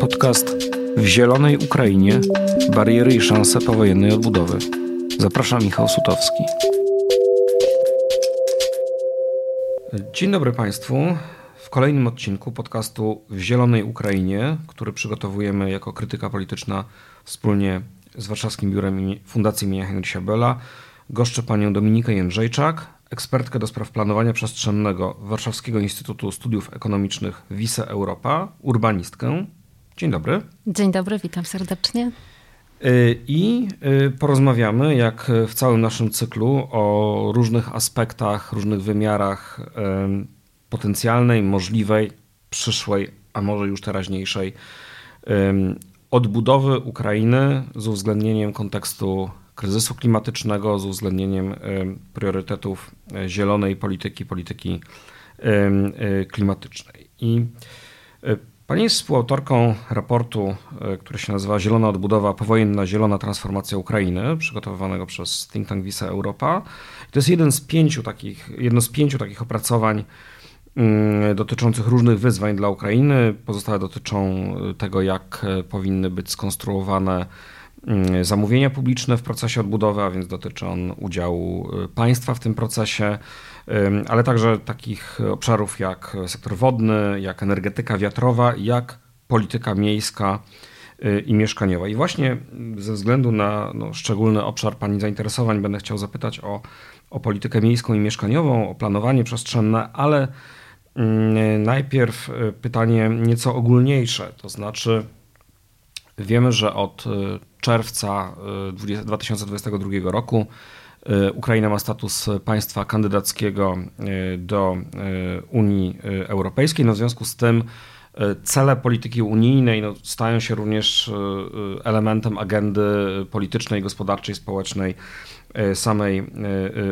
Podcast W Zielonej Ukrainie bariery i szanse powojennej odbudowy. Zapraszam Michał Sutowski. Dzień dobry Państwu. W kolejnym odcinku podcastu W Zielonej Ukrainie, który przygotowujemy jako krytyka polityczna wspólnie z Warszawskim Biurem Fundacji imienia Henrysia Bella, goszczę panią Dominikę Jędrzejczak, ekspertkę do spraw planowania przestrzennego Warszawskiego Instytutu Studiów Ekonomicznych WISE Europa, urbanistkę. Dzień dobry. Dzień dobry, witam serdecznie. Y, I y, porozmawiamy, jak w całym naszym cyklu, o różnych aspektach, różnych wymiarach potencjalnej, możliwej, przyszłej, a może już teraźniejszej odbudowy Ukrainy z uwzględnieniem kontekstu kryzysu klimatycznego, z uwzględnieniem priorytetów e, zielonej polityki, polityki e, klimatycznej. I Pani jest współautorką raportu, który się nazywa Zielona Odbudowa, powojenna zielona transformacja Ukrainy, przygotowywanego przez think tank Visa Europa. to jest jeden z pięciu takich, jedno z pięciu takich opracowań mm, dotyczących różnych wyzwań dla Ukrainy. Pozostałe dotyczą tego, jak powinny być skonstruowane zamówienia publiczne w procesie odbudowy, a więc dotyczy on udziału y, państwa w tym procesie, ale także takich obszarów jak sektor wodny, jak energetyka wiatrowa, jak polityka miejska y, i mieszkaniowa. I właśnie ze względu na no, szczególny obszar Pani zainteresowań będę chciał zapytać o, o politykę miejską i mieszkaniową, o planowanie przestrzenne, ale mm, najpierw y, pytanie nieco ogólniejsze, to znaczy wiemy, że od czerwca 2022 y, roku y, Ukraina ma status państwa kandydackiego y, do Unii Europejskiej. No w związku z tym cele polityki unijnej no, stają się również elementem agendy politycznej, gospodarczej, społecznej samej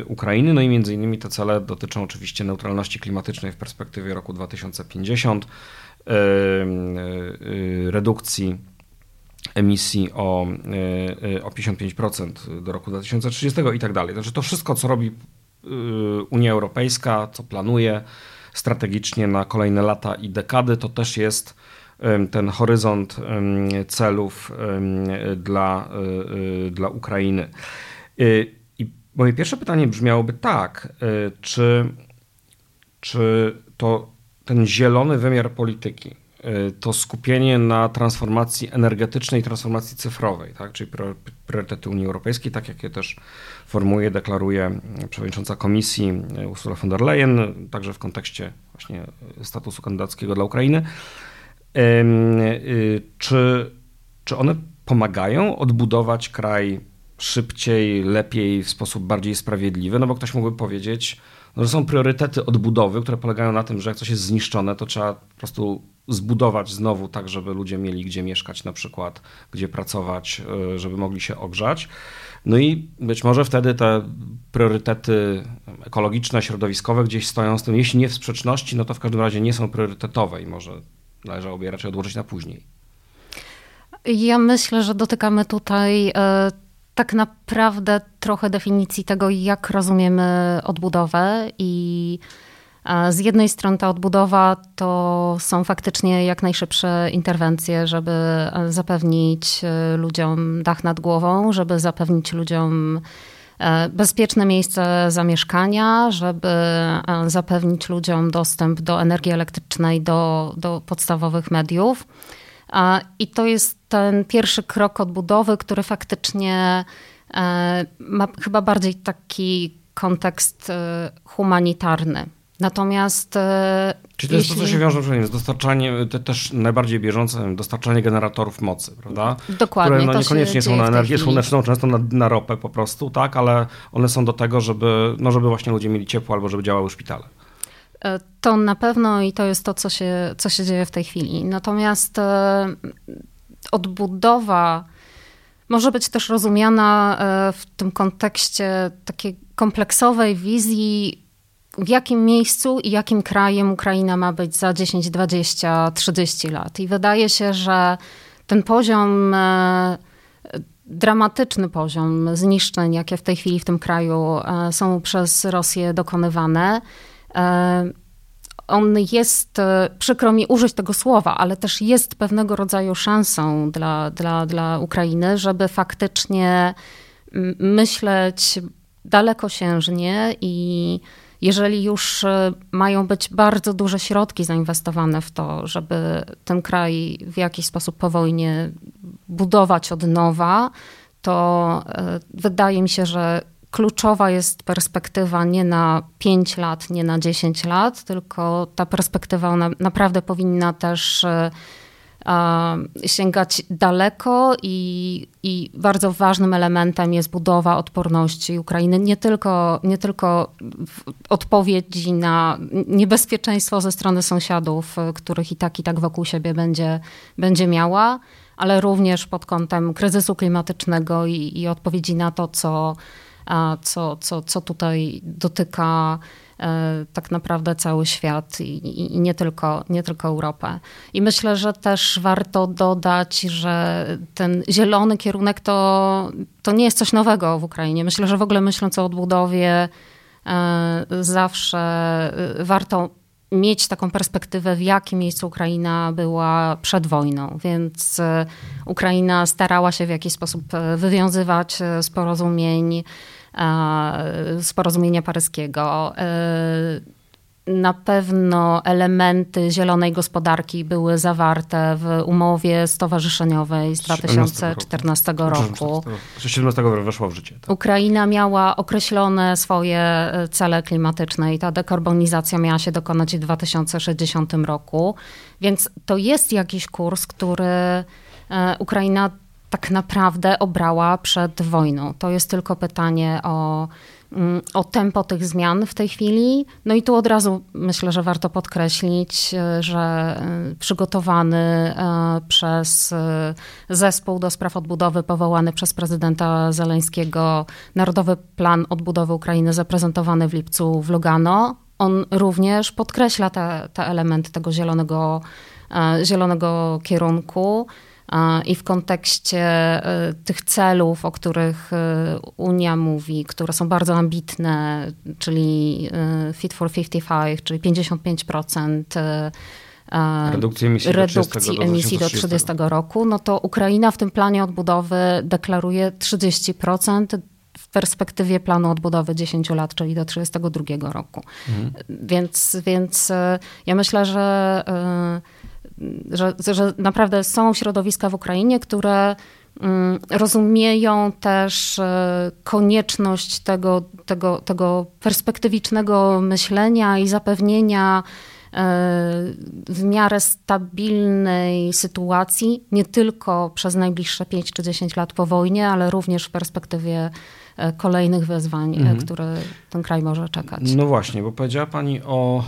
Ukrainy. No i między innymi te cele dotyczą oczywiście neutralności klimatycznej w perspektywie roku 2050, redukcji emisji o, e, e, o 55% do roku 2030 i tak dalej. Znaczy to wszystko, co robi e, Unia Europejska, co planuje strategicznie na kolejne lata i dekady, to też jest ten horyzont celów dla, dla Ukrainy. I moje pierwsze pytanie brzmiałoby tak, czy, czy to ten zielony wymiar polityki, Y, to skupienie na transformacji energetycznej, transformacji cyfrowej, tak? czyli priorytety Unii Europejskiej, tak jak je też formuje, deklaruje przewodnicząca Komisji y, Ursula von der Leyen, także w kontekście właśnie statusu kandydackiego dla Ukrainy. Y, czy, czy one pomagają odbudować kraj szybciej, lepiej, w sposób bardziej sprawiedliwy? No bo ktoś mógłby powiedzieć, no, że są priorytety odbudowy, które polegają na tym, że jak coś jest zniszczone, to trzeba po prostu zbudować znowu tak, żeby ludzie mieli gdzie mieszkać na przykład, gdzie pracować, e, żeby mogli się ogrzać. No i być może wtedy te priorytety ekologiczne, środowiskowe gdzieś stoją z tym, jeśli nie w sprzeczności, no to w każdym razie nie są priorytetowe i może należałoby je raczej odłożyć na później. Ja myślę, że dotykamy tutaj e, tak naprawdę trochę definicji tego, jak rozumiemy odbudowę i z jednej strony ta odbudowa to są faktycznie jak najszybsze interwencje, żeby zapewnić e, ludziom dach nad głową, żeby zapewnić ludziom e, bezpieczne miejsce zamieszkania, żeby e, zapewnić ludziom dostęp do energii elektrycznej, do, do podstawowych mediów. I to jest ten pierwszy krok odbudowy, który faktycznie ma chyba bardziej taki kontekst humanitarny. Natomiast. E, Czyli to jest jeśli... to, co się wiąże z dostarczaniem, te też najbardziej bieżące, dostarczanie generatorów mocy, prawda? Dokładnie. Które no, niekoniecznie są na energię słoneczną, często na, na ropę po prostu, tak, ale one są do tego, żeby, no, żeby właśnie ludzie mieli ciepło albo żeby działały szpitale. E, to na pewno i to jest to, co się, co się dzieje w tej chwili. Natomiast e, odbudowa może być też rozumiana w tym kontekście takiej kompleksowej wizji w jakim miejscu i jakim krajem Ukraina ma być za 10, 20, 30 lat. I wydaje się, że ten poziom, e, dramatyczny poziom zniszczeń, jakie w tej chwili w tym kraju e, są przez Rosję dokonywane, e, on jest, przykro mi użyć tego słowa, ale też jest pewnego rodzaju szansą dla, dla, dla Ukrainy, żeby faktycznie myśleć dalekosiężnie i jeżeli już e, mają być bardzo duże środki zainwestowane w to, żeby ten kraj w jakiś sposób po wojnie budować od nowa, to e, wydaje mi się, że kluczowa jest perspektywa nie na 5 lat, nie na 10 lat, tylko ta perspektywa naprawdę powinna też e, sięgać daleko i, i bardzo ważnym elementem jest budowa odporności Ukrainy, nie tylko, nie tylko odpowiedzi na niebezpieczeństwo ze strony sąsiadów, których i tak i tak wokół siebie będzie, będzie miała, ale również pod kątem kryzysu klimatycznego i, i odpowiedzi na to, co, co, co, co tutaj dotyka E, tak naprawdę cały świat i, i, nie, tylko, nie tylko Europę. I myślę, że też warto dodać, że ten zielony kierunek to, to nie jest coś nowego w Ukrainie. Myślę, że w ogóle myśląc o odbudowie, e, zawsze e, warto mieć taką perspektywę, w jakim miejscu Ukraina była przed wojną. Więc Ukraina starała się w jakiś sposób wywiązywać z porozumień z porozumienia paryskiego. E, na pewno elementy zielonej gospodarki były zawarte w umowie stowarzyszeniowej z 2014 roku. 2017 weszła w życie. Tak. Ukraina miała określone swoje cele klimatyczne i ta dekarbonizacja miała się dokonać w 2060 roku. Więc to jest jakiś kurs, który e, Ukraina tak naprawdę obrała przed wojną. To jest tylko pytanie o, mm, o tempo tych zmian w tej chwili. No i tu od razu myślę, że warto podkreślić, e, że e, przygotowany e, przez zespół do spraw odbudowy powołany przez prezydenta Zeleńskiego Narodowy Plan Odbudowy Ukrainy zaprezentowany w lipcu w Lugano, on również podkreśla te, te elementy tego zielonego, zielonego kierunku. I w kontekście e, tych celów, o których e, Unia mówi, które są bardzo ambitne, czyli e, Fit for 55, czyli 55% redukcji emisji, redukcji do, emisji do 30 roku, no to Ukraina w tym planie odbudowy deklaruje 30% w perspektywie planu odbudowy 10 lat, czyli do 32 roku. Mhm. Więc, więc ja myślę, że że, że naprawdę są środowiska w Ukrainie, które mm, rozumieją też e, konieczność tego, tego, tego perspektywicznego myślenia i zapewnienia e, w miarę stabilnej sytuacji, nie tylko przez najbliższe 5 czy 10 lat po wojnie, ale również w perspektywie e, kolejnych wyzwań, mhm. które ten kraj może czekać. No właśnie, bo powiedziała Pani o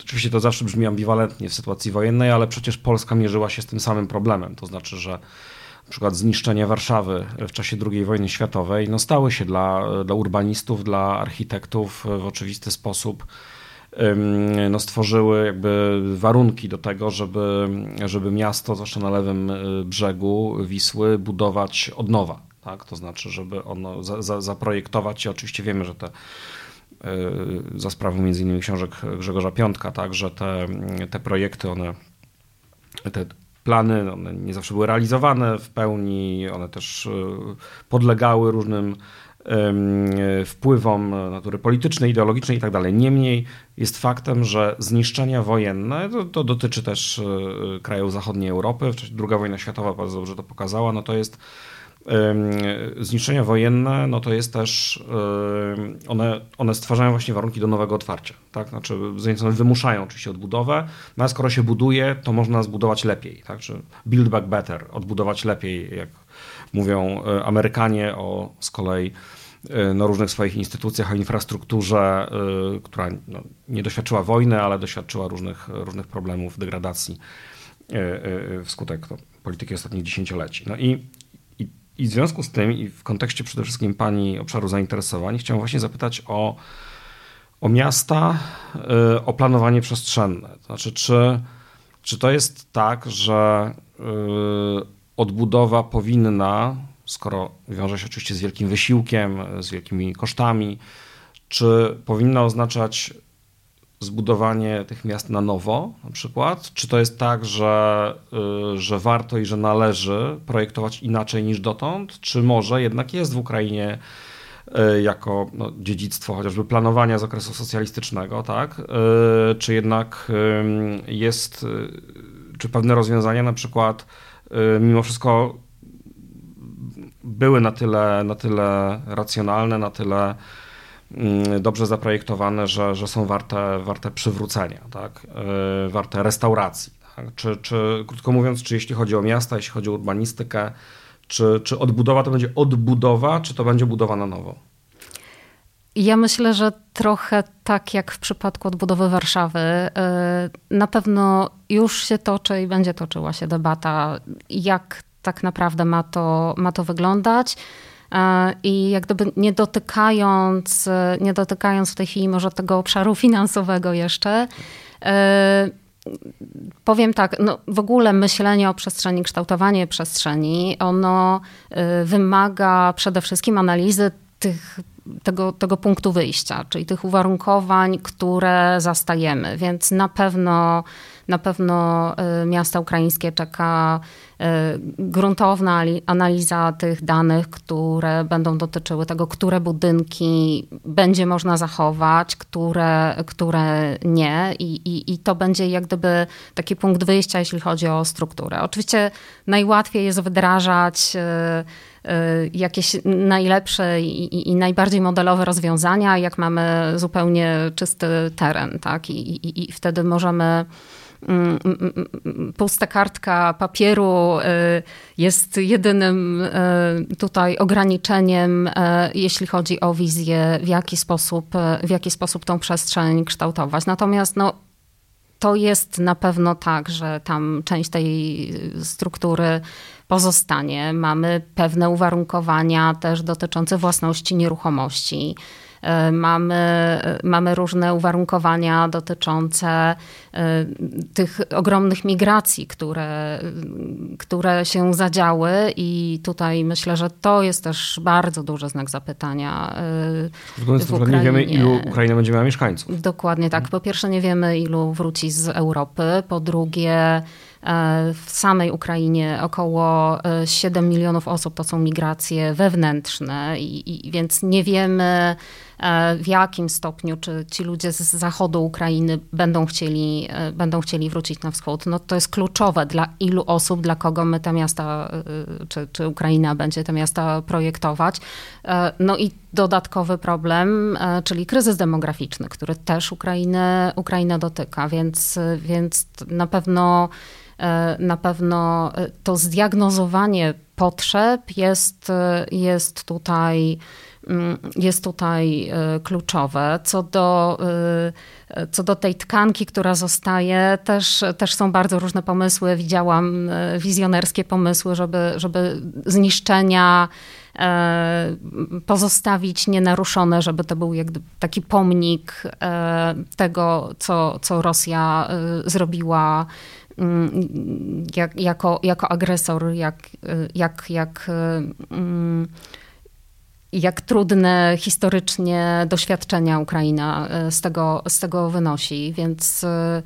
Oczywiście to zawsze brzmi ambiwalentnie w sytuacji wojennej, ale przecież Polska mierzyła się z tym samym problemem. To znaczy, że na przykład zniszczenie Warszawy w czasie II wojny światowej no stały się dla, dla urbanistów, dla architektów w oczywisty sposób no stworzyły jakby warunki do tego, żeby, żeby miasto, zwłaszcza na lewym y, brzegu Wisły, budować od nowa. Tak? To znaczy, żeby ono za, za, zaprojektować i oczywiście wiemy, że te za sprawą między innymi książek Grzegorza Piątka, tak, że te, te projekty, one, te plany, one nie zawsze były realizowane w pełni, one też e, podlegały różnym wpływom natury politycznej, ideologicznej i tak. Niemniej jest faktem, że zniszczenia wojenne, to, to, dotyczy też e, krajów zachodniej Europy, druga wojna światowa bardzo dobrze to pokazała, no to jest zniszczenia wojenne, no to jest też, one, one stwarzają właśnie warunki do nowego otwarcia. Tak? Znaczy, z jednej strony wymuszają oczywiście odbudowę, no a skoro się buduje, to można zbudować lepiej. Tak? Czy build back better, odbudować lepiej, jak mówią e, Amerykanie o z kolei e, na różnych swoich instytucjach, o infrastrukturze, e, która no, nie doświadczyła wojny, ale doświadczyła różnych, różnych problemów, degradacji wskutek no, polityki ostatnich dziesięcioleci. No i i w związku z tym, i w kontekście przede wszystkim Pani obszaru zainteresowań, chciałem właśnie zapytać o, o miasta, y, o planowanie przestrzenne. To znaczy, czy, czy to jest tak, że y, odbudowa powinna, skoro wiąże się oczywiście z wielkim wysiłkiem, z wielkimi kosztami, czy powinna oznaczać zbudowanie tych miast na nowo, na przykład? Czy to jest tak, że, y, że warto i że należy projektować inaczej niż dotąd? Czy może jednak jest w Ukrainie y, jako no, dziedzictwo chociażby planowania z okresu socjalistycznego, tak? Y, czy jednak jest, czy pewne rozwiązania na przykład mimo wszystko były na tyle, na tyle racjonalne, na tyle dobrze zaprojektowane, że, że są warte, warte przywrócenia, tak? E, warte restauracji. Tak? Czy, czy, krótko mówiąc, czy jeśli chodzi o miasta, jeśli chodzi o urbanistykę, czy, czy odbudowa to będzie odbudowa, czy to będzie budowa na nowo? Ja myślę, że trochę tak jak w przypadku odbudowy Warszawy, e, na pewno już się toczy i będzie toczyła się debata, jak tak naprawdę ma to, ma to wyglądać. E, I jak gdyby nie dotykając, nie dotykając w tej chwili może tego obszaru finansowego jeszcze, e, powiem tak, no w ogóle myślenie o przestrzeni, kształtowanie przestrzeni, ono e, wymaga przede wszystkim analizy tych tego, tego punktu wyjścia, czyli tych uwarunkowań, które zastajemy. Więc na pewno, na pewno miasta ukraińskie czeka E, gruntowna analiza tych danych, które będą dotyczyły tego, które budynki będzie można zachować, które, które nie. I, i, I to będzie jak gdyby taki punkt wyjścia, jeśli chodzi o strukturę. Oczywiście najłatwiej jest wdrażać e, e, jakieś najlepsze i, i, najbardziej modelowe rozwiązania, jak mamy zupełnie czysty teren, tak? I, i, i wtedy możemy pusta kartka papieru y, jest jedynym y, tutaj ograniczeniem, y, jeśli chodzi o wizję, w jaki sposób, w jaki sposób tą przestrzeń kształtować. Natomiast no, to jest na pewno tak, że tam część tej struktury pozostanie. Mamy pewne uwarunkowania też dotyczące własności nieruchomości. E, mamy, e, mamy różne uwarunkowania dotyczące e, tych ogromnych migracji, które, które się zadziały i tutaj myślę, że to jest też bardzo duży znak zapytania. W Ukrainie. Nie wiemy, ilu Ukraina będzie miała mieszkańców. Dokładnie tak. Po pierwsze nie wiemy, ilu wróci z Europy. Po drugie w samej Ukrainie około 7 milionów osób to są migracje wewnętrzne, i, i więc nie wiemy, w jakim stopniu, czy ci ludzie z zachodu Ukrainy będą chcieli, e, będą chcieli wrócić na wschód. No to jest kluczowe dla ilu osób, dla kogo my te miasta, e, czy, czy Ukraina będzie te miasta projektować. No i dodatkowy problem, czyli kryzys demograficzny, który też Ukrainę, Ukrainę dotyka, więc, więc na pewno na pewno to zdiagnozowanie potrzeb jest, jest tutaj jest tutaj e, kluczowe. Co do, e, co do tej tkanki, która zostaje, też, też są bardzo różne pomysły. Widziałam e, wizjonerskie pomysły, żeby, żeby zniszczenia pozostawić nienaruszone, żeby to był jak taki pomnik tego, co, co Rosja zrobiła mm, jak, jako, jako agresor, jak, jak, jak mm, jak trudne historycznie doświadczenia Ukraina e, z tego, z tego wynosi, więc e,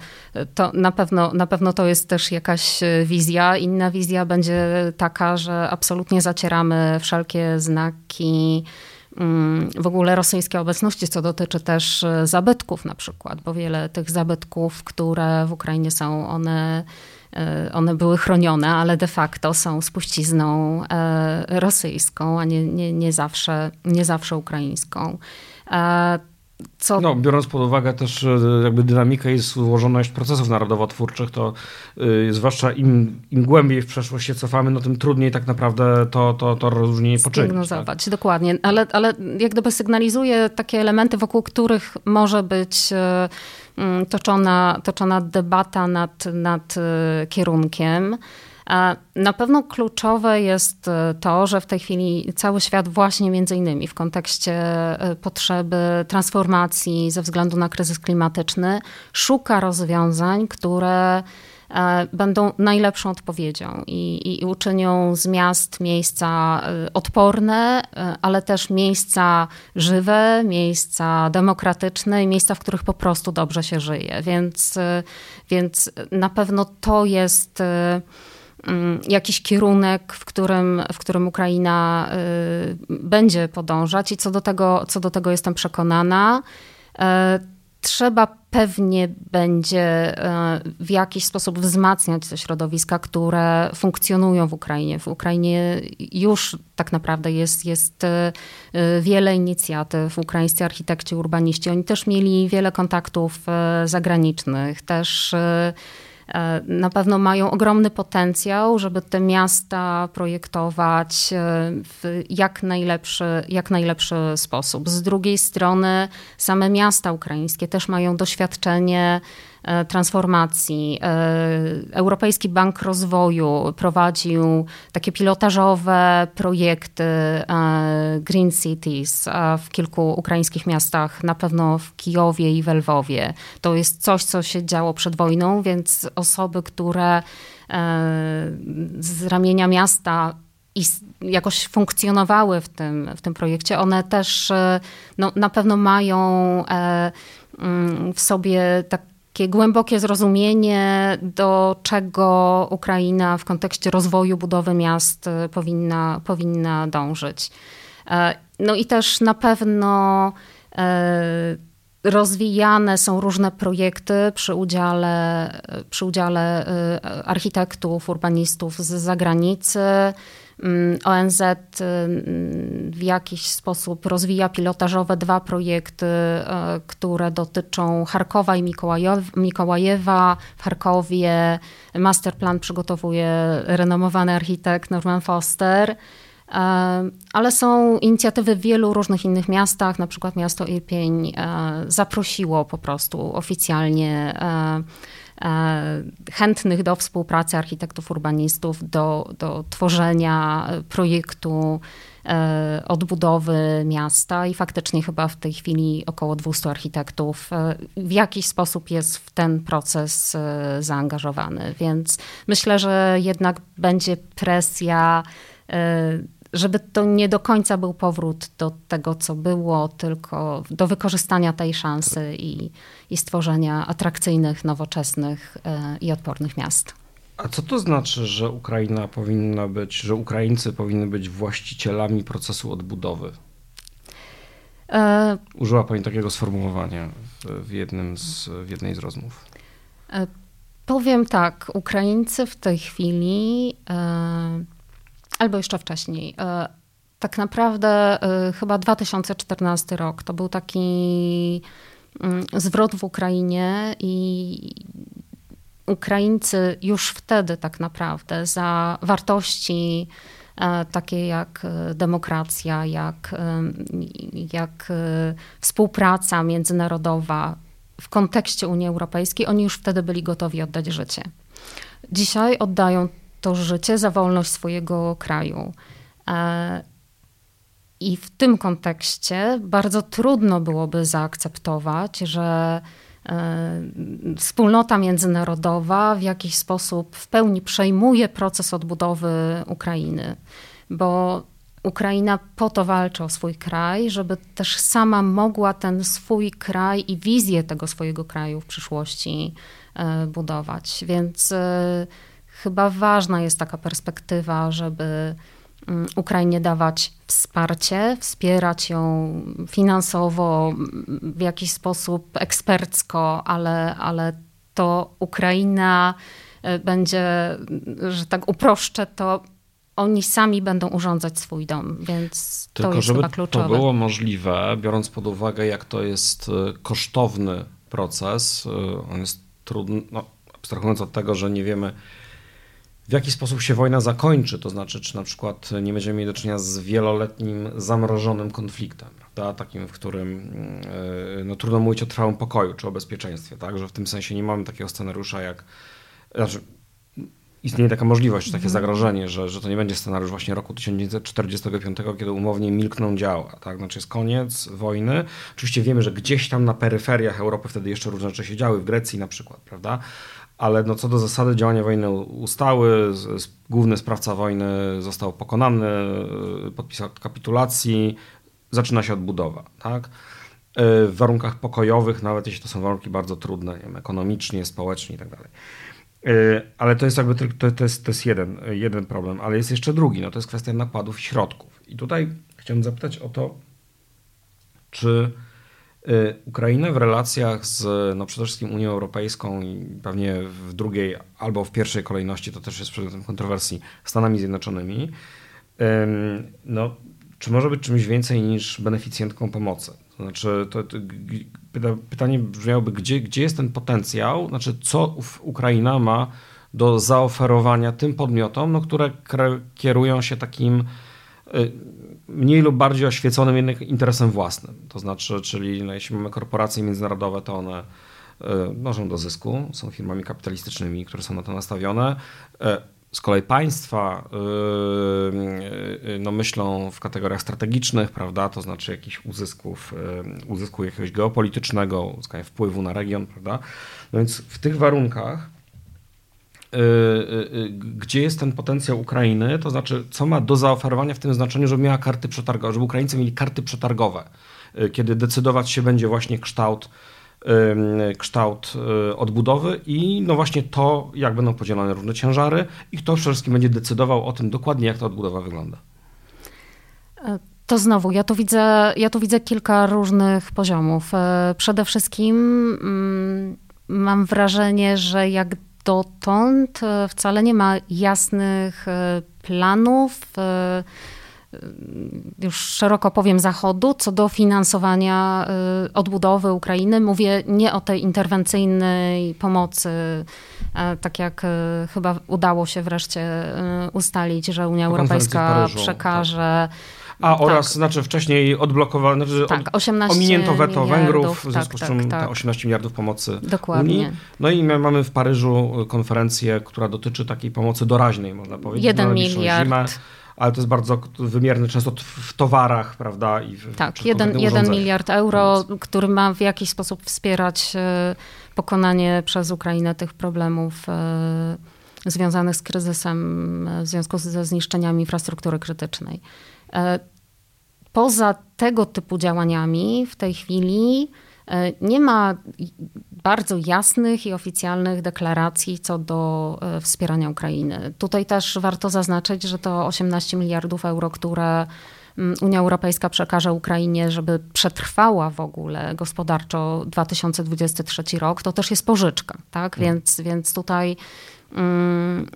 to na pewno, na pewno to jest też jakaś wizja. Inna wizja będzie taka, że absolutnie zacieramy wszelkie znaki mm, w ogóle rosyjskiej obecności, co dotyczy też zabytków na przykład, bo wiele tych zabytków, które w Ukrainie są, one E, one były chronione, ale de facto są spuścizną e, rosyjską, a nie, nie, nie, zawsze, nie zawsze ukraińską. E, co... No, biorąc pod uwagę też jakby dynamikę i złożoność procesów narodowo-twórczych, to yy, zwłaszcza im, im głębiej w przeszłość się cofamy, no tym trudniej tak naprawdę to, to, to rozróżnienie poczynić. Tak? dokładnie. Ale, ale jak gdyby sygnalizuje takie elementy, wokół których może być yy, toczona, toczona debata nad, nad kierunkiem. Na pewno kluczowe jest y, to, że w tej chwili cały świat właśnie między innymi w kontekście y, potrzeby transformacji ze względu na kryzys klimatyczny szuka rozwiązań, które będą najlepszą odpowiedzią i, i uczynią z miast miejsca odporne, ale też miejsca żywe, miejsca demokratyczne i miejsca, w których po prostu dobrze się żyje. Więc, więc na pewno to jest jakiś kierunek, w którym, w którym Ukraina y, będzie podążać i co do tego, co do tego jestem przekonana. E, trzeba pewnie będzie e, w jakiś sposób wzmacniać te środowiska, które funkcjonują w Ukrainie. W Ukrainie już tak naprawdę jest, jest wiele inicjatyw. Ukraińscy architekci, urbaniści, oni też mieli wiele kontaktów zagranicznych, też na pewno mają ogromny potencjał, żeby te miasta projektować e, w jak najlepszy, jak najlepszy sposób. Z drugiej strony, same miasta ukraińskie też mają doświadczenie E, transformacji. E, Europejski Bank Rozwoju prowadził takie pilotażowe projekty e, Green Cities w kilku ukraińskich miastach, na pewno w Kijowie i w Lwowie. To jest coś, co się działo przed wojną, więc osoby, które z ramienia miasta i jakoś funkcjonowały w tym, w tym projekcie, one też no, na pewno mają mm, w sobie tak takie głębokie zrozumienie, do czego Ukraina w kontekście rozwoju, budowy miast y, powinna, powinna dążyć. E, no i też na pewno e, rozwijane są różne projekty przy udziale, przy udziale architektów, urbanistów z zagranicy. Mm, ONZ y, w jakiś sposób rozwija pilotażowe dwa projekty, y, które dotyczą Charkowa i Mikołajewa. W Charkowie masterplan przygotowuje renomowany architekt Norman Foster. Y, ale są inicjatywy w wielu różnych innych miastach, na przykład miasto Irpień zaprosiło po prostu oficjalnie E, chętnych do współpracy architektów, urbanistów, do, do tworzenia projektu e, odbudowy miasta i faktycznie chyba w tej chwili około 200 architektów e, w jakiś sposób jest w ten proces zaangażowany. Więc myślę, że jednak będzie presja żeby to nie do końca był powrót do tego, co było, tylko do wykorzystania tej szansy i, i stworzenia atrakcyjnych, nowoczesnych e, i odpornych miast. A co to znaczy, że Ukraina powinna być, że Ukraińcy powinny być właścicielami procesu odbudowy? E... Użyła Pani takiego sformułowania w, jednym z, w jednej z rozmów. E... Powiem tak, Ukraińcy w tej chwili e albo jeszcze wcześniej. E, tak naprawdę e, chyba 2014 rok to był taki mm, zwrot w Ukrainie i Ukraińcy już wtedy tak naprawdę za wartości e, takie jak demokracja, jak, jak współpraca międzynarodowa w kontekście Unii Europejskiej, oni już wtedy byli gotowi oddać życie. Dzisiaj oddają to życie za wolność swojego kraju. E, I w tym kontekście bardzo trudno byłoby zaakceptować, że e, wspólnota międzynarodowa w jakiś sposób w pełni przejmuje proces odbudowy Ukrainy, bo Ukraina po to walczy o swój kraj, żeby też sama mogła ten swój kraj i wizję tego swojego kraju w przyszłości e, budować. Więc chyba ważna jest taka perspektywa, żeby mm, Ukrainie dawać wsparcie, wspierać ją finansowo, w jakiś sposób ekspercko, ale, ale to Ukraina e, będzie, że tak uproszczę, to oni sami będą urządzać swój dom, więc Tylko, to jest żeby chyba kluczowe. to było możliwe, biorąc pod uwagę, jak to jest e, kosztowny proces, e, on jest trudny, no, abstrahując od tego, że nie wiemy, w jaki sposób się wojna zakończy, to znaczy, czy na przykład nie będziemy mieli do czynienia z wieloletnim, zamrożonym konfliktem, prawda? takim, w którym e, no, trudno mówić o trwałym pokoju czy o bezpieczeństwie, tak? że w tym sensie nie mamy takiego scenariusza jak, znaczy, istnieje taka możliwość, takie mhm. zagrożenie, że, że to nie będzie scenariusz właśnie roku 1945, kiedy umownie milkną działa. Tak? Znaczy jest koniec wojny. Oczywiście wiemy, że gdzieś tam na peryferiach Europy wtedy jeszcze różne rzeczy się działy, w Grecji na przykład, prawda? Ale no co do zasady działania wojenne ustały, główny sprawca wojny został pokonany, podpisał kapitulacji, zaczyna się odbudowa. Tak? W warunkach pokojowych, nawet jeśli to są warunki bardzo trudne, nie wiem, ekonomicznie, społecznie. Tak ale to jest jakby to, to jest, to jest jeden, jeden problem, ale jest jeszcze drugi, no to jest kwestia nakładów środków. I tutaj chciałbym zapytać o to, czy y, Ukraina w relacjach z no przede wszystkim Unią Europejską i pewnie w drugiej albo w pierwszej kolejności, to też jest przedmiotem kontrowersji, Stanami Zjednoczonymi, no, czy może być czymś więcej niż beneficjentką pomocy? To znaczy, to, to, pytanie brzmiałoby, gdzie, gdzie jest ten potencjał, znaczy co Ukraina ma do zaoferowania tym podmiotom, no, które kierują się takim y, mniej lub bardziej oświeconym jednak interesem własnym. To znaczy, czyli no, jeśli mamy korporacje międzynarodowe, to one dążą do zysku, są firmami kapitalistycznymi, które są na to nastawione. E, z kolei państwa yy, no myślą w kategoriach strategicznych, prawda, to znaczy jakichś uzysków, uzysku jakiegoś geopolitycznego, uzyskania wpływu na region, prawda. No więc w tych warunkach gdzie jest ten potencjał Ukrainy, to znaczy co ma do zaoferowania w tym znaczeniu, żeby miała karty przetargowe, żeby Ukraińcy mieli karty przetargowe, kiedy decydować się będzie właśnie kształt kształt y, odbudowy i no właśnie to, jak będą podzielone różne ciężary i kto przede wszystkim będzie decydował o tym dokładnie, jak ta odbudowa wygląda. E, to znowu, ja tu widzę, ja tu widzę kilka różnych poziomów. E, przede wszystkim mm, mam wrażenie, że jak dotąd e, wcale nie ma jasnych planów, już szeroko powiem Zachodu, co do finansowania odbudowy Ukrainy. Mówię nie o tej interwencyjnej pomocy, tak jak chyba udało się wreszcie ustalić, że Unia Europejska Paryżu, przekaże. Tak. A tak. oraz, znaczy wcześniej odblokowano, znaczy tak, 18 ominięto weto Węgrów, w związku tak, z czym tak, 18 tak. miliardów pomocy Dokładnie. Unii. No i my mamy w Paryżu konferencję, która dotyczy takiej pomocy doraźnej, można powiedzieć. Jeden miliard. Zimę ale to jest bardzo wymierne często w towarach, prawda? I w, tak, jeden, miliard euro, który ma w jakiś sposób wspierać e, pokonanie przez Ukrainę tych problemów e, związanych z kryzysem e, w związku ze zniszczeniami infrastruktury krytycznej. Poza tego typu działaniami w tej chwili nie ma bardzo jasnych i oficjalnych deklaracji co do e, wspierania Ukrainy. Tutaj też warto zaznaczyć, że to 18 miliardów euro, które mm, Unia Europejska przekaże Ukrainie, żeby przetrwała w ogóle gospodarczo 2023 rok, to też jest pożyczka, tak? Hmm. Więc, więc tutaj mm,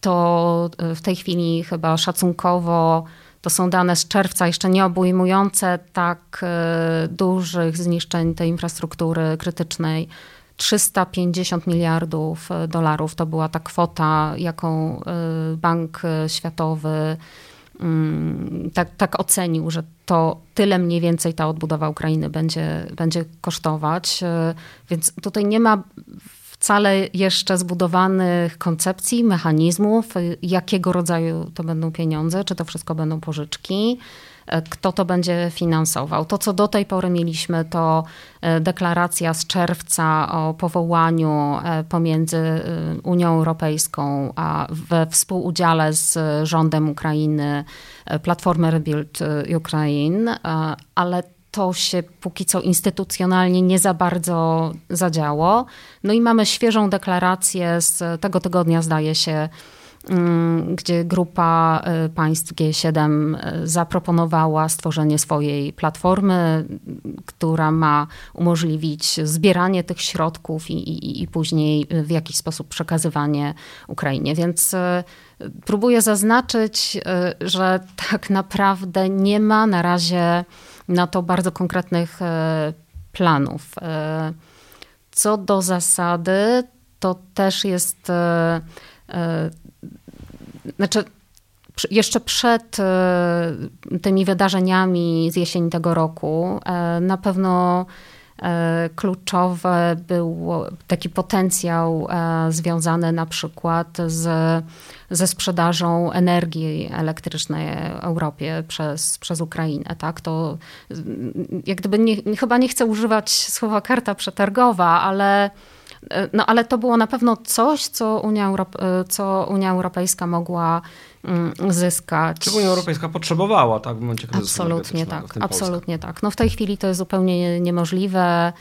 to e, w tej chwili chyba szacunkowo to są dane z czerwca, jeszcze nie obejmujące tak e, dużych zniszczeń tej infrastruktury krytycznej. 350 miliardów e, dolarów to była ta kwota, jaką e, Bank Światowy mm, tak, tak ocenił, że to tyle mniej więcej ta odbudowa Ukrainy będzie, będzie kosztować. Więc tutaj nie ma wcale jeszcze zbudowanych koncepcji, mechanizmów, jakiego rodzaju to będą pieniądze, czy to wszystko będą pożyczki kto to będzie finansował. To, co do tej pory mieliśmy, to e, deklaracja z czerwca o powołaniu e, pomiędzy e, Unią Europejską a we współudziale z rządem Ukrainy Platformy Rebuild Ukraine, ale to się póki co instytucjonalnie nie za bardzo zadziało. No i mamy świeżą deklarację z tego tygodnia, zdaje się, mm, gdzie grupa y, państw G7 y, zaproponowała stworzenie swojej platformy, która ma umożliwić zbieranie tych środków i, i, i później w jakiś sposób przekazywanie Ukrainie. Więc y, próbuję zaznaczyć, że tak naprawdę nie ma na razie na to bardzo konkretnych e, planów. E, co do zasady, to też jest. E, znaczy, jeszcze przed tymi wydarzeniami z jesieni tego roku, na pewno kluczowy był taki potencjał związany na przykład z ze sprzedażą energii elektrycznej Europie przez, przez Ukrainę. Tak? To jak gdyby nie, chyba nie chcę używać słowa karta przetargowa, ale no ale to było na pewno coś, co Unia, co Unia Europejska mogła mm, zyskać. Czy Unia Europejska potrzebowała tak, w momencie kryzysu Absolutnie tak, absolutnie tak. No w tej chwili to jest zupełnie niemożliwe.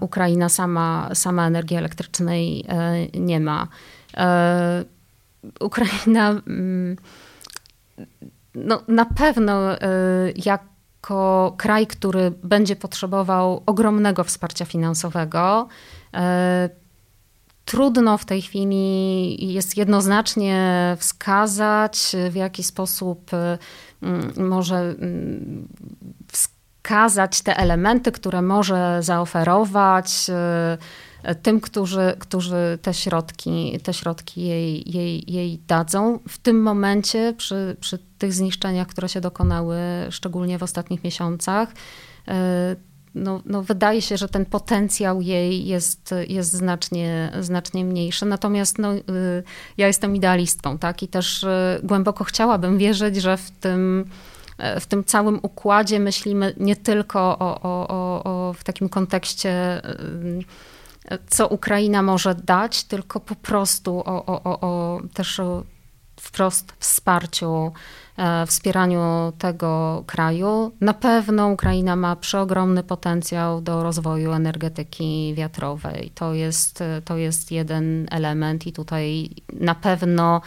Ukraina sama, sama energii elektrycznej nie ma. Ukraina mm, no, na pewno jak jako kraj, który będzie potrzebował ogromnego wsparcia finansowego. Trudno w tej chwili jest jednoznacznie wskazać, w jaki sposób mm, może mm, wskazać te elementy, które może zaoferować e, tym, którzy, którzy te środki, te środki jej, jej, jej dadzą. W tym momencie, przy, przy tych zniszczeniach, które się dokonały, szczególnie w ostatnich miesiącach, e, no, no wydaje się, że ten potencjał jej jest, jest znacznie, znacznie mniejszy. Natomiast no, e, ja jestem idealistką, tak? I też e, głęboko chciałabym wierzyć, że w tym w tym całym układzie myślimy nie tylko o, o, o, o w takim kontekście co Ukraina może dać, tylko po prostu o, o, o, o też o wprost wsparciu, e, wspieraniu tego kraju. Na pewno Ukraina ma przeogromny potencjał do rozwoju energetyki wiatrowej. To jest, to jest jeden element i tutaj na pewno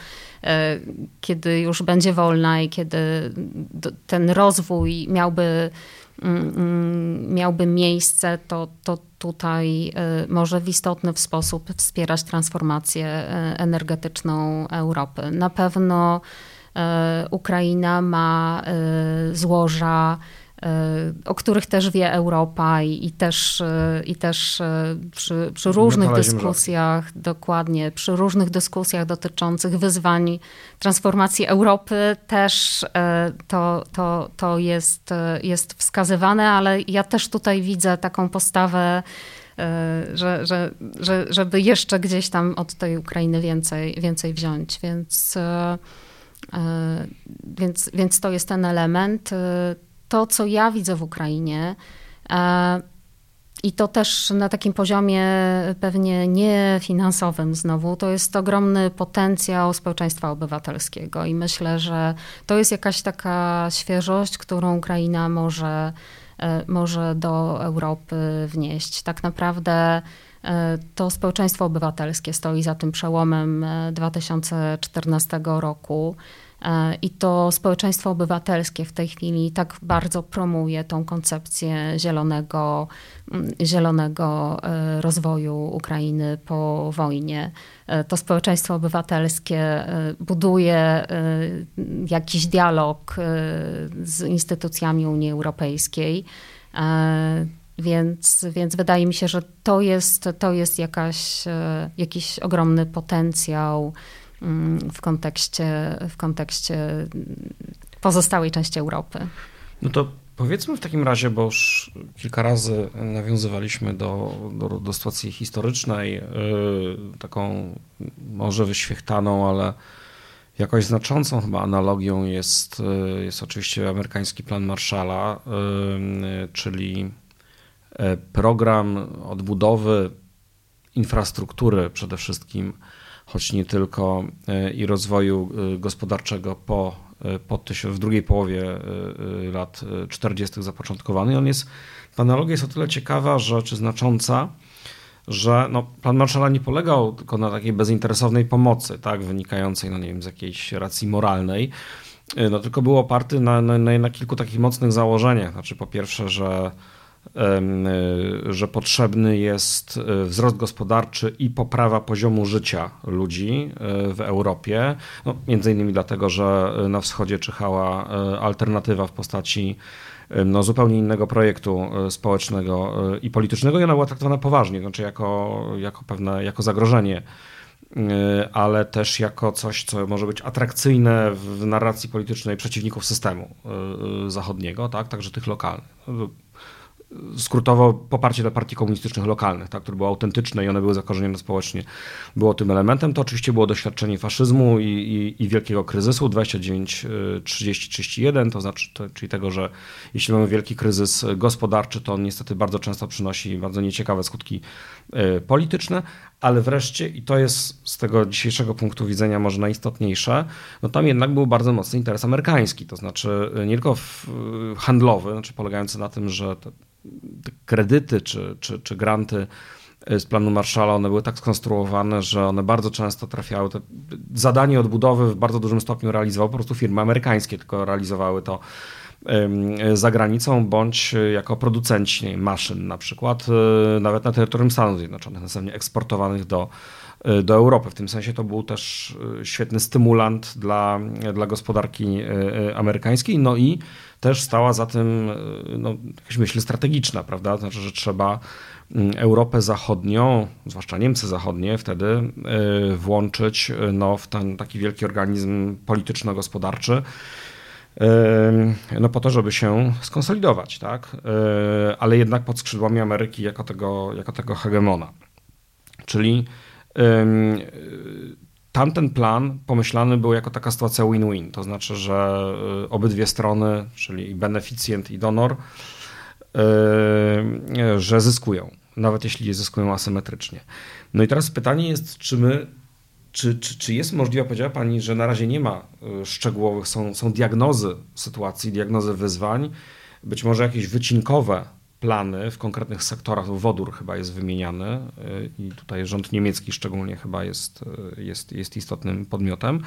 e, kiedy już będzie wolna i kiedy ten rozwój miałby Mm, mm, miałby miejsce, to, to tutaj y, może w istotny sposób wspierać transformację y, energetyczną Europy. Na pewno y, Ukraina ma złoża o których też wie Europa i, i też, y, i też y, przy, przy różnych dyskusjach, dokładnie, przy różnych dyskusjach dotyczących wyzwań transformacji Europy też to, to, to jest, jest wskazywane, ale ja też tutaj widzę taką postawę, że, że, że, żeby jeszcze gdzieś tam od tej Ukrainy więcej, więcej wziąć, więc, więc, więc to jest ten element to, co ja widzę w Ukrainie, e, i to też na takim poziomie pewnie niefinansowym znowu, to jest ogromny potencjał społeczeństwa obywatelskiego i myślę, że to jest jakaś taka świeżość, którą Ukraina może, e, może do Europy wnieść. Tak naprawdę e, to społeczeństwo obywatelskie stoi za tym przełomem 2014 roku. E, I to społeczeństwo obywatelskie w tej chwili tak bardzo promuje tą koncepcję zielonego, mm, zielonego e, rozwoju Ukrainy po wojnie. E, to społeczeństwo obywatelskie buduje jakiś dialog z instytucjami Unii Europejskiej. Więc, więc wydaje mi się, że to jest, to jest jakaś, jakiś ogromny potencjał w kontekście, w kontekście pozostałej części Europy. No to powiedzmy w takim razie, bo już kilka razy nawiązywaliśmy do, do, do sytuacji historycznej, yy, taką może wyświechtaną, ale jakoś znaczącą chyba analogią jest, yy, jest oczywiście amerykański plan Marshalla, yy, czyli program odbudowy infrastruktury przede wszystkim choć nie tylko, e, i rozwoju e, gospodarczego po, e, po w drugiej połowie lat 40. zapoczątkowany. On jest, ta analogia jest o tyle ciekawa, że, czy znacząca, że no, plan Marshalla nie polegał tylko na takiej bezinteresownej pomocy, tak, wynikającej no, nie wiem, z jakiejś racji moralnej, no, tylko był oparty na, na, na kilku takich mocnych założeniach. Znaczy, po pierwsze, że że potrzebny jest y, wzrost gospodarczy i poprawa poziomu życia ludzi y, w Europie. No, między innymi dlatego, że na wschodzie czyhała alternatywa w postaci no, zupełnie innego projektu społecznego i politycznego i ona była traktowana poważnie, znaczy jako, jako pewne jako zagrożenie ale też jako coś, co może być atrakcyjne w narracji politycznej przeciwników systemu zachodniego, tak, także tych lokalnych. Skrótowo poparcie dla partii komunistycznych lokalnych, tak, które było autentyczne i one były zakorzenione społecznie, było tym elementem. To oczywiście było doświadczenie faszyzmu i, i, i wielkiego kryzysu 29-30-31, to znaczy, to, czyli tego, że jeśli mamy wielki kryzys gospodarczy, to on niestety bardzo często przynosi bardzo nieciekawe skutki y, polityczne, ale wreszcie, i to jest z tego dzisiejszego punktu widzenia może najistotniejsze, no tam jednak był bardzo mocny interes amerykański, to znaczy nie tylko handlowy, znaczy polegający na tym, że te, te kredyty czy, czy, czy granty z planu Marshalla, one były tak skonstruowane, że one bardzo często trafiały, te zadanie odbudowy w bardzo dużym stopniu realizowały po prostu firmy amerykańskie, tylko realizowały to za granicą, bądź jako producenci maszyn na przykład, e, nawet na terytorium Stanów Zjednoczonych, następnie eksportowanych do, e, do Europy. W tym sensie to był też e, świetny stymulant dla, dla gospodarki amerykańskiej, no i też stała za tym no, jakaś myśl strategiczna, prawda? Znaczy, że trzeba Europę Zachodnią, zwłaszcza Niemcy Zachodnie, wtedy włączyć no, w ten taki wielki organizm polityczno-gospodarczy, no po to, żeby się skonsolidować, tak? ale jednak pod skrzydłami Ameryki jako tego, jako tego hegemona. Czyli tamten plan pomyślany był jako taka sytuacja win-win, to znaczy, że e, obydwie strony, czyli i beneficjent i donor, że zyskują, nawet jeśli zyskują asymetrycznie. No i teraz pytanie jest, czy my czy, czy, czy jest możliwe, powiedziała Pani, że na razie nie ma y, szczegółowych, są, są diagnozy sytuacji, diagnozy wyzwań, być może jakieś wycinkowe plany w konkretnych sektorach, wodór chyba jest wymieniany y, i tutaj rząd niemiecki szczególnie chyba jest, y, jest, jest istotnym podmiotem,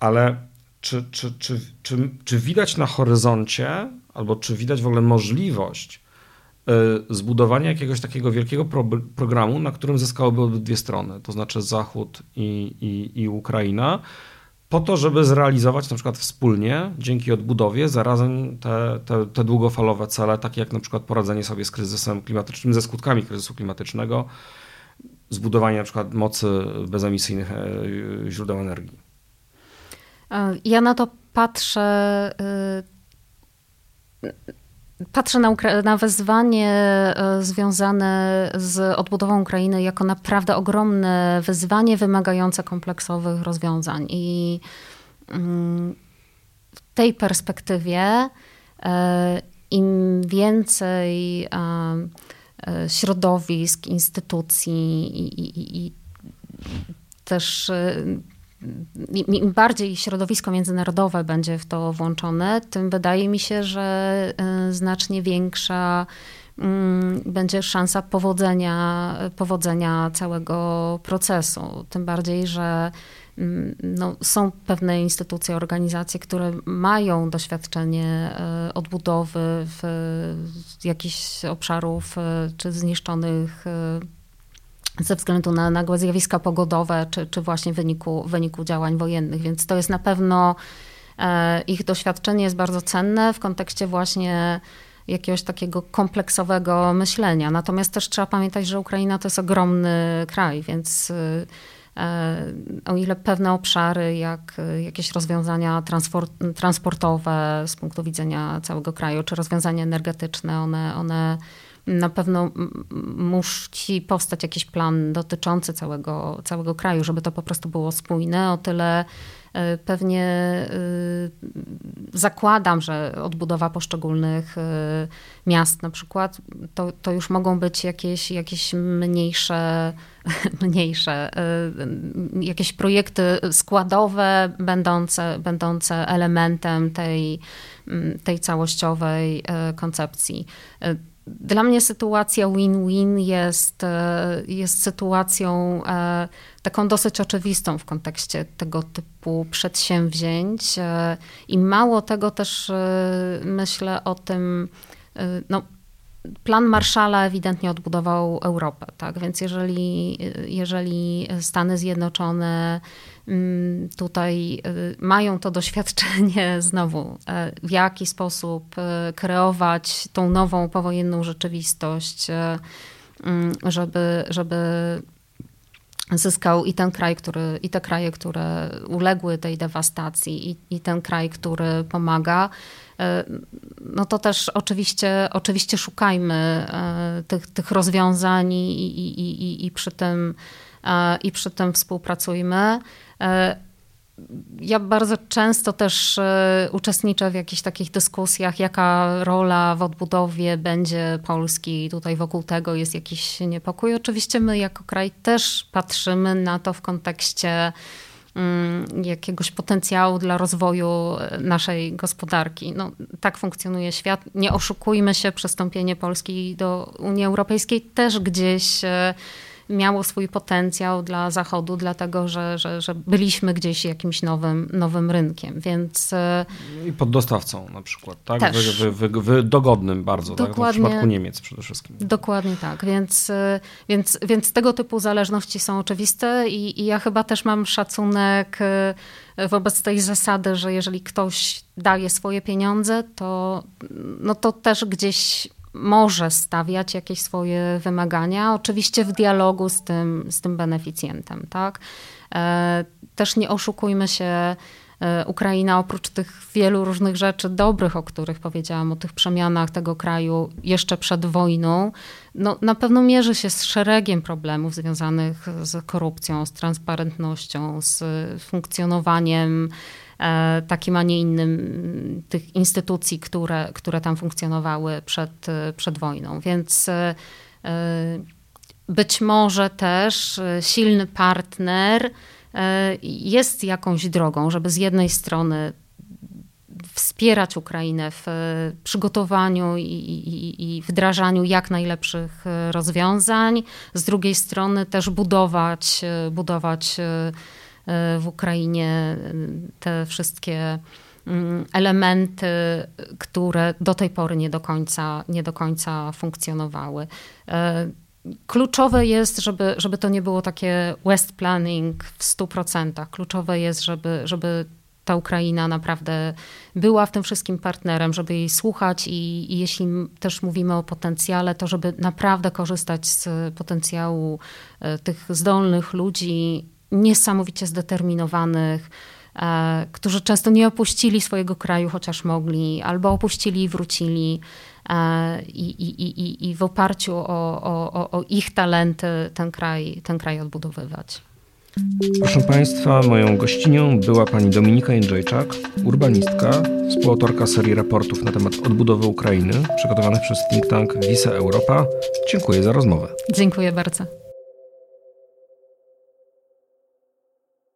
ale czy, czy, czy, czy, czy widać na horyzoncie, albo czy widać w ogóle możliwość E, zbudowania jakiegoś takiego wielkiego pro, programu, na którym zyskałyby obydwie strony, to znaczy Zachód i, i, i Ukraina, po to, żeby zrealizować na przykład wspólnie, dzięki odbudowie, zarazem te, te, te długofalowe cele, takie jak na przykład poradzenie sobie z kryzysem klimatycznym, ze skutkami kryzysu klimatycznego, zbudowanie na przykład mocy bezemisyjnych e, źródeł energii. E, ja na to patrzę Patrzę na, na wezwanie e, związane z odbudową Ukrainy jako naprawdę ogromne wyzwanie wymagające kompleksowych rozwiązań. I mm, w tej perspektywie e, im więcej e, środowisk, instytucji i, i, i też im bardziej środowisko międzynarodowe będzie w to włączone, tym wydaje mi się, że y, znacznie większa mm, będzie szansa powodzenia, powodzenia całego procesu. Tym bardziej, że mm, no, są pewne instytucje, organizacje, które mają doświadczenie y, odbudowy w, jakichś obszarów y, czy zniszczonych ze względu na nagłe zjawiska pogodowe, czy, czy właśnie w wyniku, wyniku działań wojennych. Więc to jest na pewno, e, ich doświadczenie jest bardzo cenne w kontekście właśnie jakiegoś takiego kompleksowego myślenia. Natomiast też trzeba pamiętać, że Ukraina to jest ogromny kraj, więc e, o ile pewne obszary, jak jakieś rozwiązania transportowe z punktu widzenia całego kraju, czy rozwiązania energetyczne, one, one na pewno musi powstać jakiś plan dotyczący całego, całego kraju, żeby to po prostu było spójne. O tyle e, pewnie e, zakładam, że odbudowa poszczególnych e, miast na przykład, to, to już mogą być jakieś, jakieś mniejsze, mniejsze, jakieś projekty składowe, będące, będące elementem tej, tej całościowej koncepcji dla mnie sytuacja win-win jest, e, jest sytuacją e, taką dosyć oczywistą w kontekście tego typu przedsięwzięć. E, I mało tego też myślę o tym, no, plan Marszala ewidentnie odbudował Europę, tak? Więc jeżeli, jeżeli Stany Zjednoczone mm, tutaj y, mają to doświadczenie znowu, e, w jaki sposób e, kreować tą nową powojenną rzeczywistość, mm, żeby, żeby zyskał i ten kraj, który, i te kraje, które uległy tej dewastacji, i, i ten kraj, który pomaga. No to też oczywiście, oczywiście szukajmy tych, tych rozwiązań i, i, i, i, przy tym, i przy tym współpracujmy ja bardzo często też e, uczestniczę w jakichś takich dyskusjach, jaka rola w odbudowie będzie Polski. Tutaj wokół tego jest jakiś niepokój. Oczywiście my jako kraj też patrzymy na to w kontekście jakiegoś potencjału dla rozwoju naszej gospodarki. No, tak funkcjonuje świat. Nie oszukujmy się, przystąpienie Polski do Unii Europejskiej też gdzieś e, miało swój potencjał dla Zachodu, dlatego że, że, że byliśmy gdzieś jakimś nowym, nowym rynkiem, więc... E, I poddostawcą na przykład, tak? Też. Wy, wy, wy, dogodnym bardzo, Dokładnie, tak? w przypadku Niemiec przede wszystkim. Dokładnie tak, więc, e, więc, więc tego typu zależności są oczywiste i, i ja chyba też mam szacunek e, wobec tej zasady, że jeżeli ktoś daje swoje pieniądze, to, no to też gdzieś może stawiać jakieś swoje wymagania, oczywiście w dialogu z tym, z tym beneficjentem. Tak? E, też nie oszukujmy się, e, Ukraina oprócz tych wielu różnych rzeczy dobrych, o których powiedziałam, o tych przemianach tego kraju jeszcze przed wojną, no, na pewno mierzy się z szeregiem problemów związanych z korupcją, z transparentnością, z funkcjonowaniem takim, a nie innym tych instytucji, które, które tam funkcjonowały przed, przed wojną. Więc e, być może też silny partner e, jest jakąś drogą, żeby z jednej strony wspierać Ukrainę w przygotowaniu i, i, i, wdrażaniu jak najlepszych rozwiązań, z drugiej strony też budować, budować w Ukrainie te wszystkie mm, elementy, które do tej pory nie do końca, nie do końca funkcjonowały. E, kluczowe jest, żeby, żeby to nie było takie west planning w 100%. Kluczowe jest, żeby, żeby ta Ukraina naprawdę była w tym wszystkim partnerem, żeby jej słuchać i, i, jeśli też mówimy o potencjale, to żeby naprawdę korzystać z potencjału e, tych zdolnych ludzi niesamowicie zdeterminowanych, e, którzy często nie opuścili swojego kraju, chociaż mogli, albo opuścili i wrócili. E, I, i, i, i w oparciu o, o, o ich talenty ten kraj, ten kraj odbudowywać. Proszę Państwa, moją gościnią była pani Dominika Jędrzejczak, urbanistka, współautorka serii raportów na temat odbudowy Ukrainy, przygotowanych przez think tank Visa Europa. Dziękuję za rozmowę. Dziękuję bardzo.